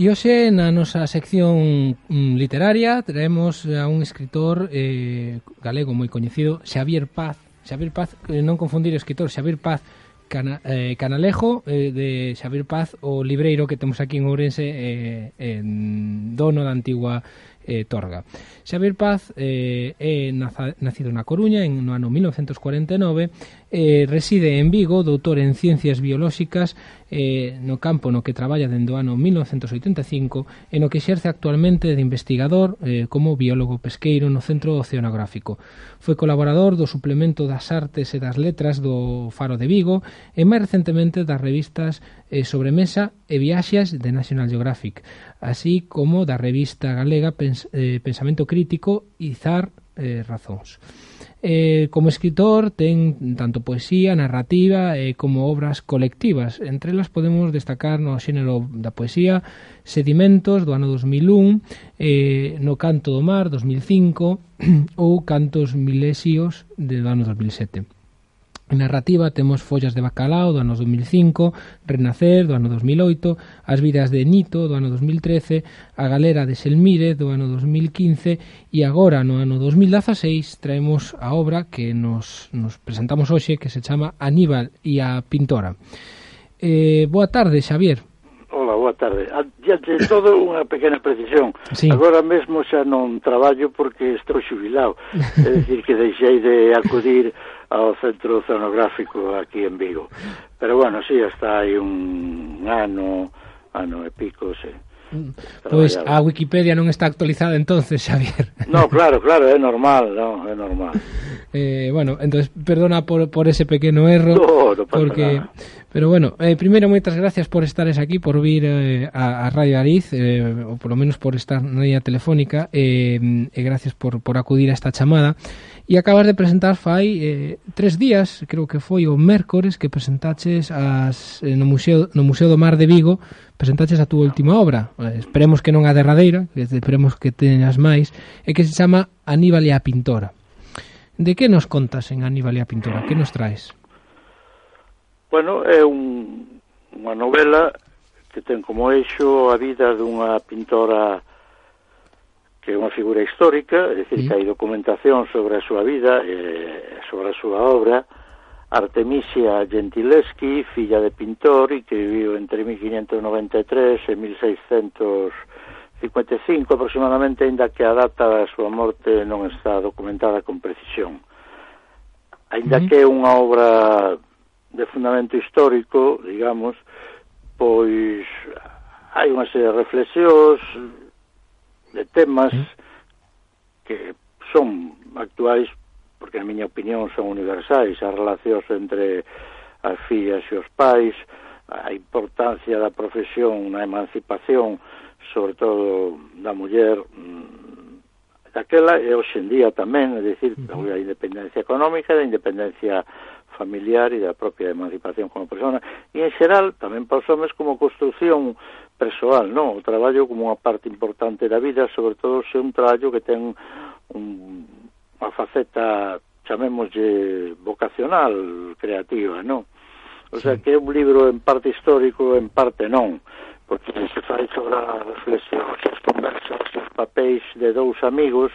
E hoxe na nosa sección mm, literaria traemos a un escritor eh, galego moi coñecido, Xavier Paz. Xavier Paz, eh, non confundir o escritor, Xavier Paz Cana, eh, Canalejo eh, de Xavier Paz, o libreiro que temos aquí en Ourense eh, en dono da antigua eh, Torga. Xavier Paz eh, é naza, nacido na Coruña en no ano 1949, eh, reside en Vigo, doutor en Ciencias Biolóxicas eh, no campo no que traballa dende o ano 1985 e no que xerce actualmente de investigador eh, como biólogo pesqueiro no Centro Oceanográfico. Foi colaborador do suplemento das artes e das letras do Faro de Vigo e máis recentemente das revistas e Sobremesa e Viaxes de National Geographic, así como da revista galega Pens eh, Pensamento Crítico Izar eh, Razóns. Eh, como escritor ten tanto poesía, narrativa e eh, como obras colectivas. Entre elas podemos destacar no xénero da poesía Sedimentos do ano 2001, eh, No canto do mar 2005 ou Cantos milesios do ano 2007 narrativa temos Follas de Bacalao do ano 2005, Renacer do ano 2008, As vidas de Nito do ano 2013, A galera de Selmire do ano 2015 e agora no ano 2016 traemos a obra que nos, nos presentamos hoxe que se chama Aníbal e a pintora. Eh, boa tarde, Xavier tarde. Ah, Adiante todo unha pequena precisión. Sí. Agora mesmo xa non traballo porque estou xubilado. É dicir que deixei de acudir ao centro oceanográfico aquí en Vigo. Pero bueno, sí, hasta hai un ano, ano e pico, sí. Mm. Pois pues a Wikipedia non está actualizada entonces, Xavier. No, claro, claro, é normal, no, é normal. Eh, bueno, entonces perdona por, por ese pequeno erro no, no porque nada Pero bueno, eh, primeiro moitas gracias por estares aquí, por vir eh, a, a Radio Ariz, eh, ou polo menos por estar na línea telefónica, eh, e gracias por, por acudir a esta chamada. E acabas de presentar fai eh, tres días, creo que foi o mércores, que presentaches as, eh, no, Museo, no Museo do Mar de Vigo, presentaches a túa última obra. Eh, esperemos que non a derradeira, que esperemos que teñas máis, e que se chama Aníbal e a Pintora. De que nos contas en Aníbal e a Pintora? Que nos traes? Bueno, é un, unha novela que ten como eixo a vida dunha pintora que é unha figura histórica, é dicir, que mm. hai documentación sobre a súa vida e sobre a súa obra, Artemisia Gentileschi, filla de pintor e que viviu entre 1593 e 1655 aproximadamente, ainda que a data da súa morte non está documentada con precisión. Ainda uh mm-hmm. -huh. que é unha obra fundamento histórico, digamos, pois hai unha serie de reflexións de temas mm. que son actuais porque na miña opinión son universais. As relacións entre as fillas e os pais a importancia da profesión na emancipación sobre todo da muller mm, daquela e hoxendía tamén, é dicir, mm-hmm. a independencia económica e da independencia familiar e da propia emancipación como persona e en xeral tamén para os homens como construción persoal, non? O traballo como unha parte importante da vida, sobre todo se un traballo que ten un, unha faceta chamémoslle vocacional, creativa, non? O sea que é un libro en parte histórico, en parte non, porque se fai sobre a reflexión, as conversas, os papéis de dous amigos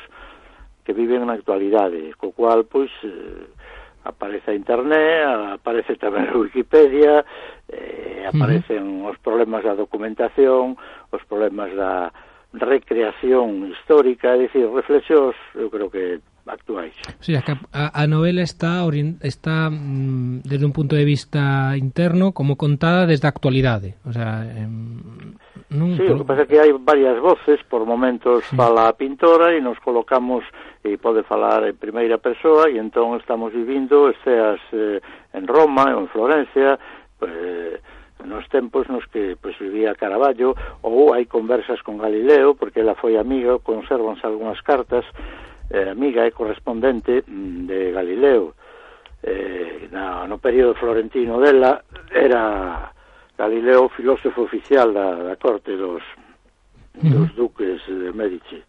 que viven na actualidade, co cual, pois, eh, aparece a internet, aparece tamén a Wikipedia, eh, aparecen uh -huh. os problemas da documentación, os problemas da recreación histórica, é dicir, reflexos, eu creo que actuais. O sea, que a, a novela está está mm, desde un punto de vista interno como contada desde a actualidade, o sea, em, non, sí, pero... o que pasa é que hai varias voces, por momentos sí. fala a pintora e nos colocamos e pode falar en primeira persoa e entón estamos vivindo esteas eh, en Roma ou en Florencia, pues, nos tempos nos que pues, vivía Caravaggio ou hai conversas con Galileo porque ela foi amiga, conservanse algunhas cartas eh, amiga e correspondente mm, de Galileo. Eh, na, no período florentino dela era Galileo filósofo oficial da, da corte dos, dos duques de Medici.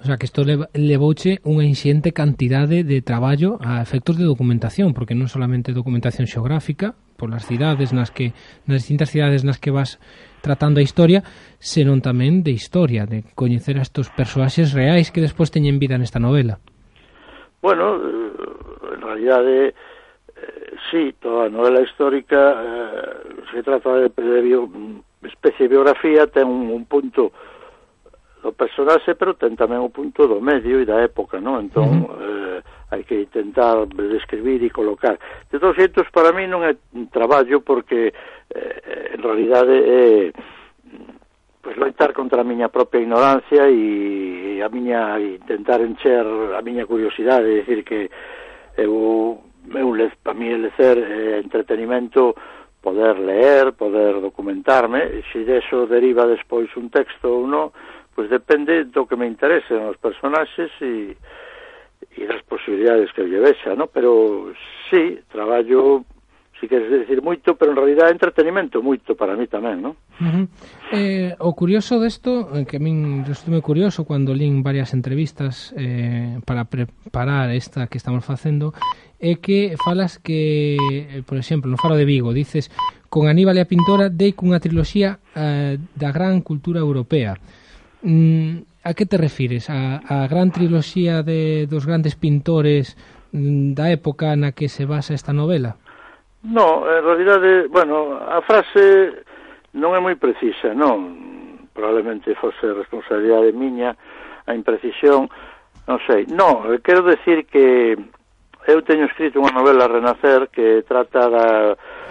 O sea, que isto levouche unha inxente cantidade de traballo a efectos de documentación, porque non solamente documentación xeográfica, polas cidades nas que nas distintas cidades nas que vas tratando a historia, senón tamén de historia, de coñecer a estos persoaxes reais que despois teñen vida nesta novela. Bueno, eh, en realidade eh, sí, toda a novela histórica eh, se trata de, de bio, especie de biografía, ten un, un punto do personaxe, pero ten tamén o punto do medio e da época, non? Entón, uh -huh. eh, hai que intentar describir e colocar. De todos xeitos, para mí non é traballo porque eh, en realidade é pois loitar contra a miña propia ignorancia e a miña intentar encher a miña curiosidade, é dicir que eu eu para mí lecer eh, entretenimento poder leer, poder documentarme, se deso deriva despois un texto ou non, pois depende do que me interesen os personaxes e e das posibilidades que lle vexa, no? pero sí, traballo si queres decir moito, pero en realidad entretenimento moito para mí tamén, non? Uh -huh. eh, o curioso desto, eh, que a min estuve curioso cando lín varias entrevistas eh, para preparar esta que estamos facendo, é que falas que, eh, por exemplo, no Faro de Vigo, dices, con Aníbal e a pintora dei cunha triloxía eh, da gran cultura europea. Mm, a que te refires? A, a gran triloxía de, dos grandes pintores mm, da época na que se basa esta novela? No, en realidade, bueno, a frase non é moi precisa, non? Probablemente fose responsabilidade miña a imprecisión, non sei. No, quero decir que eu teño escrito unha novela Renacer que trata da,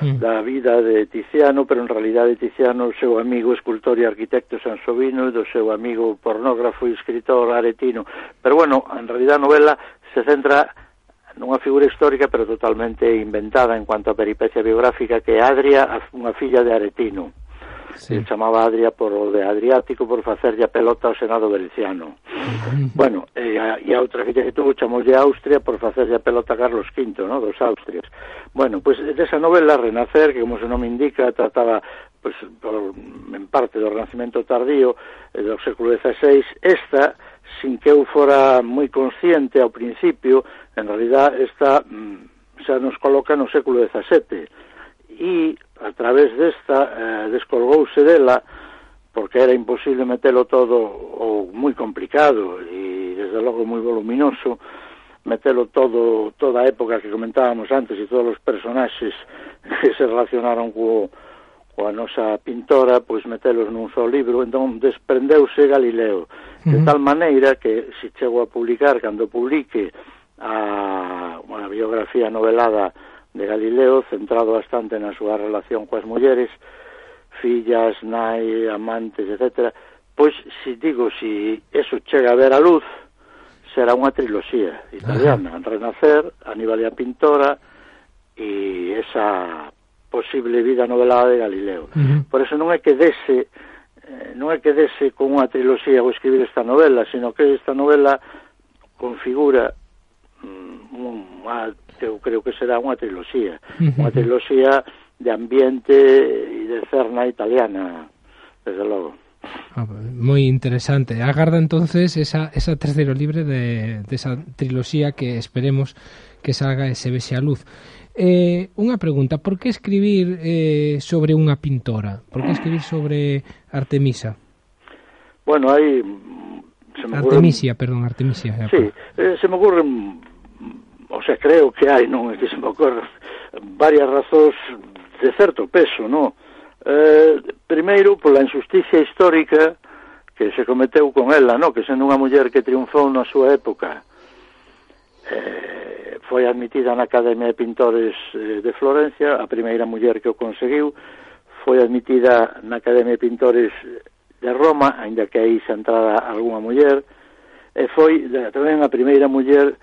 mm. da vida de Tiziano, pero en realidade Tiziano, o seu amigo escultor e arquitecto Sansovino, e do seu amigo pornógrafo e escritor Aretino. Pero bueno, en realidad a novela se centra nunha figura histórica pero totalmente inventada en cuanto a peripecia biográfica que é Adria, unha filla de Aretino sí. chamaba Adria por o de Adriático por facerlle a pelota ao Senado Veneciano. bueno, e a, e a outra filla que tuvo chamoulle Austria por facerlle a pelota a Carlos V, no, dos Austrias. Bueno, pois pues, desa novela Renacer, que como se nome indica, trataba pues, por, en parte do Renacimento tardío eh, do século XVI, esta sin que eu fora moi consciente ao principio, en realidad esta mm, xa nos coloca no século XVII, e a través desta eh, descolgouse dela porque era imposible metelo todo ou moi complicado e desde logo moi voluminoso metelo todo toda a época que comentábamos antes e todos os personaxes que se relacionaron co, coa nosa pintora, pois metelos nun só libro, entón desprendeuse Galileo, de uh -huh. tal maneira que se chego a publicar, cando publique a unha biografía novelada de Galileo centrado bastante na súa relación coas mulleres, fillas, nai, amantes, etc. Pois, se digo, se eso chega a ver a luz, será unha triloxía italiana, Ajá. Renacer, Aníbal e a pintora, e esa posible vida novelada de Galileo. Uh -huh. Por eso non é que dese eh, non é que dese con unha triloxía ou escribir esta novela, sino que esta novela configura mm, unha eu creo que será unha triloxía, unha triloxía de ambiente e de cerna italiana, desde logo. Ah, moi interesante. Agarda entonces esa, esa terceiro libre de, de esa triloxía que esperemos que salga e se vexe a luz. Eh, unha pregunta, por que escribir eh, sobre unha pintora? Por que escribir sobre Artemisa? Bueno, hai... Se me ocurren... Artemisia, perdón, Artemisia. Sí, eh, se me ocurren o sea, creo que hai, non é que se me ocorre, varias razóns de certo peso, non? Eh, primeiro, pola injusticia histórica que se cometeu con ela, non? Que sendo unha muller que triunfou na súa época, eh, foi admitida na Academia de Pintores eh, de Florencia, a primeira muller que o conseguiu, foi admitida na Academia de Pintores de Roma, aínda que aí se entrara algunha muller, e foi eh, tamén a primeira muller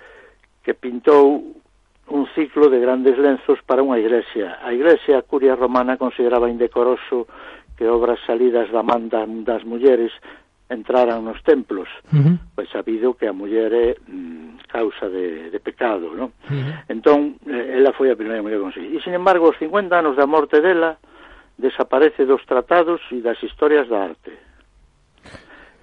que pintou un ciclo de grandes lenzos para unha iglesia. A iglesia, a curia romana, consideraba indecoroso que obras salidas da man das mulleres entraran nos templos, uh -huh. pois sabido que a muller é mm, causa de, de pecado, non? Uh -huh. Entón, eh, ela foi a primeira muller conseguir. E, sin embargo, os 50 anos da morte dela, desaparece dos tratados e das historias da arte.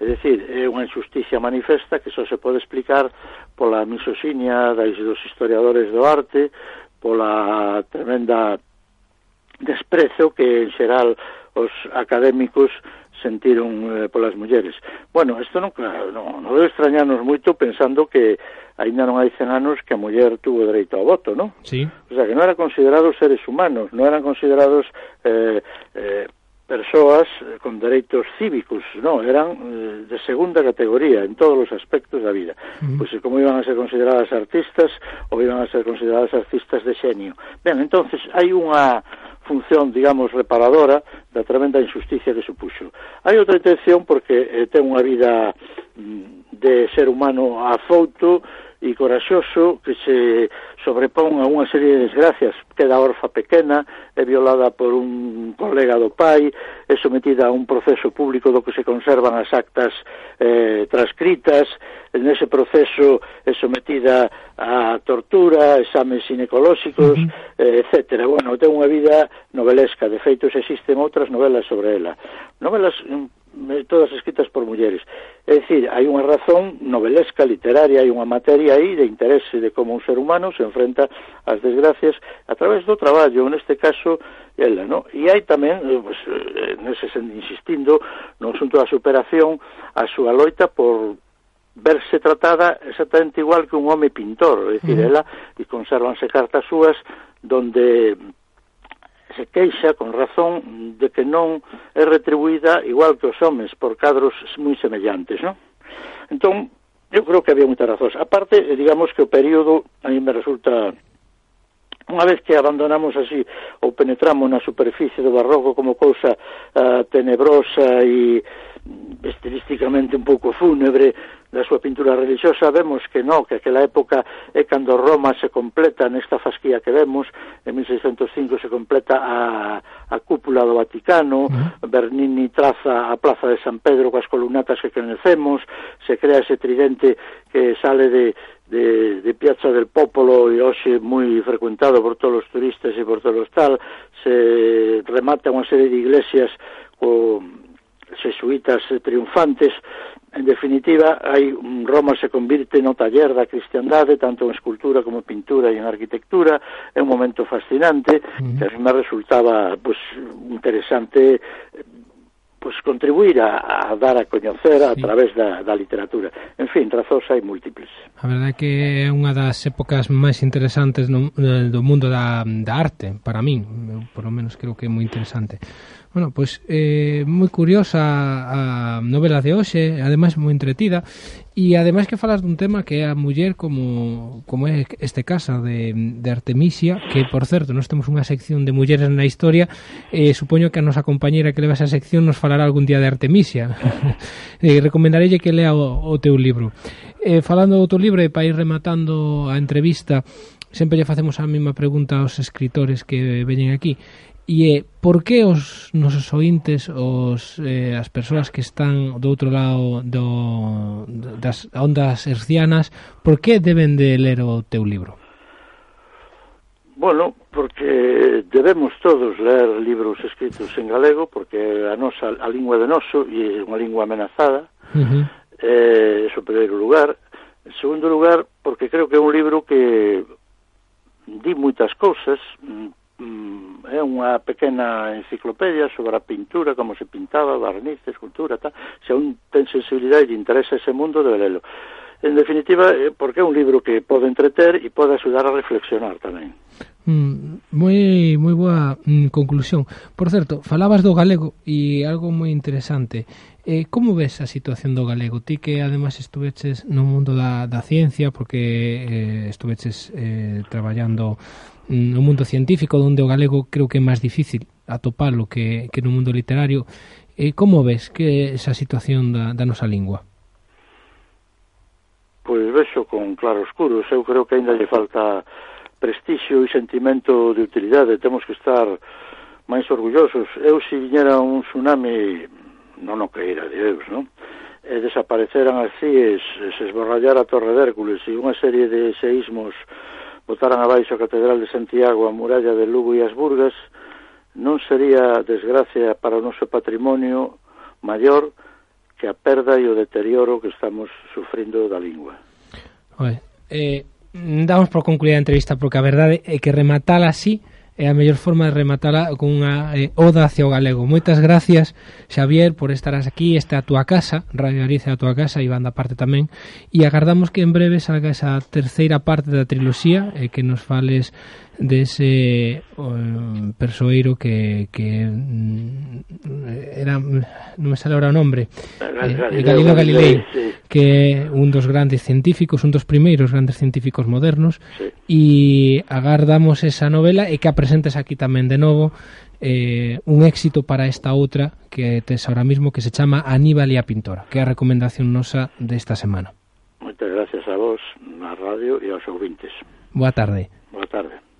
É dicir, é unha injusticia manifesta que só se pode explicar pola misoxinia dos historiadores do arte, pola tremenda desprezo que en xeral os académicos sentiron eh, polas mulleres. Bueno, isto nunca, non, non debe extrañarnos moito pensando que aínda non hai 100 anos que a muller tuvo dereito ao voto, non? Sí. O sea, que non eran considerados seres humanos, non eran considerados eh, eh, persoas eh, con dereitos cívicos, non, eran eh, de segunda categoría en todos os aspectos da vida. Mm. Pois eh, como iban a ser consideradas artistas ou iban a ser consideradas artistas de xenio. Ben, entonces hai unha función, digamos, reparadora da tremenda injusticia que supuxo. Hai outra intención porque eh, ten unha vida mm, de ser humano afouto e coraxoso que se sobrepón a unha serie de desgracias. Queda orfa pequena, é violada por un colega do pai, é sometida a un proceso público do que se conservan as actas eh, transcritas, nese proceso é sometida a tortura, exames ginecolóxicos, uh -huh. eh, etc. Bueno, ten unha vida novelesca, de feitos existen outras novelas sobre ela. Novelas mm, todas escritas por mulleres. É dicir, hai unha razón novelesca, literaria, hai unha materia aí de interese de como un ser humano se enfrenta ás desgracias a través do traballo, neste caso, ela, non? E hai tamén, pues, eh, nese insistindo, no asunto da superación, a súa loita por, verse tratada exactamente igual que un home pintor, é dicir, mm. ela, e consérvanse cartas súas donde se queixa con razón de que non é retribuída igual que os homes por cadros moi semellantes, non? Entón, eu creo que había moitas razóns. Aparte, eh, digamos que o período a mí me resulta Unha vez que abandonamos así ou penetramos na superficie do barroco como cousa uh, tenebrosa e estilísticamente un pouco fúnebre da súa pintura religiosa, vemos que no, que aquela época é cando Roma se completa nesta fasquía que vemos, en 1605 se completa a, a cúpula do Vaticano, Bernini traza a plaza de San Pedro coas columnatas que crenecemos, se crea ese tridente que sale de, de, de Piazza del Popolo e hoxe moi frecuentado por todos os turistas e por todos os tal, se remata unha serie de iglesias co, xesuítas triunfantes. En definitiva, hai Roma se convirte no taller da cristiandade, tanto en escultura como en pintura e en arquitectura. É un momento fascinante, que a mí me resultaba pues, interesante pues, contribuir a, a dar a coñecer sí. a través da, da literatura. En fin, razóns hai múltiples. A verdade é que é unha das épocas máis interesantes no, eh, do mundo da, da arte, para min. Por lo menos creo que é moi interesante. Bueno, pois eh, moi curiosa a novela de hoxe, ademais moi entretida e ademais que falas dun tema que é a muller como, como é este casa de, de Artemisia que, por certo, nós temos unha sección de mulleres na historia e eh, supoño que a nosa compañera que leva esa sección nos falará algún día de Artemisia. E eh, recomendarelle que lea o, o teu libro. Eh, Falando do teu libro e para ir rematando a entrevista sempre lle facemos a mesma pregunta aos escritores que veñen aquí. E é por que os nosos ointes, os, eh, as persoas que están do outro lado do, das ondas hercianas, por que deben de ler o teu libro? Bueno, porque debemos todos ler libros escritos en galego, porque a nosa a lingua de noso e é unha lingua amenazada, uh -huh. eh, eso primeiro lugar. En segundo lugar, porque creo que é un libro que di moitas cousas, mm, mm, é unha pequena enciclopedia sobre a pintura, como se pintaba, barniz, escultura, tal. Se un ten sensibilidade e interesa ese mundo, debe lelo. En definitiva, eh, porque é un libro que pode entreter e pode axudar a reflexionar tamén. Mm, moi moi boa mm, conclusión. Por certo, falabas do galego e algo moi interesante. Eh, como ves a situación do galego? Ti que ademais estuveches no mundo da, da ciencia porque eh, estuveches eh, traballando no mundo científico onde o galego creo que é máis difícil atopalo que, que no mundo literario e como ves que esa situación da, da nosa lingua? Pois vexo con claroscuros. eu creo que ainda lle falta prestixio e sentimento de utilidade temos que estar máis orgullosos eu se viñera un tsunami non o que de Deus non? e desapareceran así CIES, se esborrallara a Torre de Hércules e unha serie de seísmos botaran abaixo a Catedral de Santiago, a muralla de Lugo e as Burgas, non sería desgracia para o noso patrimonio maior que a perda e o deterioro que estamos sufrindo da lingua. Oe, eh, damos por concluída a entrevista porque a verdade é que rematala así é a mellor forma de rematala con unha eh, oda hacia o galego. Moitas gracias, Xavier, por estarás aquí, esta a túa casa, Radio Ariza a túa casa, e banda parte tamén, e agardamos que en breve salga esa terceira parte da triloxía, eh, que nos fales dese um, persoeiro que, que mm, era non me sale ahora o nombre ah, eh, Galileo Galilei sí. que é un dos grandes científicos un dos primeiros grandes científicos modernos sí. e agardamos esa novela e que a presentes aquí tamén de novo eh, un éxito para esta outra que tes ahora mismo que se chama Aníbal e a pintora que é a recomendación nosa desta semana Moitas gracias a vos, na radio e aos ouvintes. Boa tarde. Boa tarde.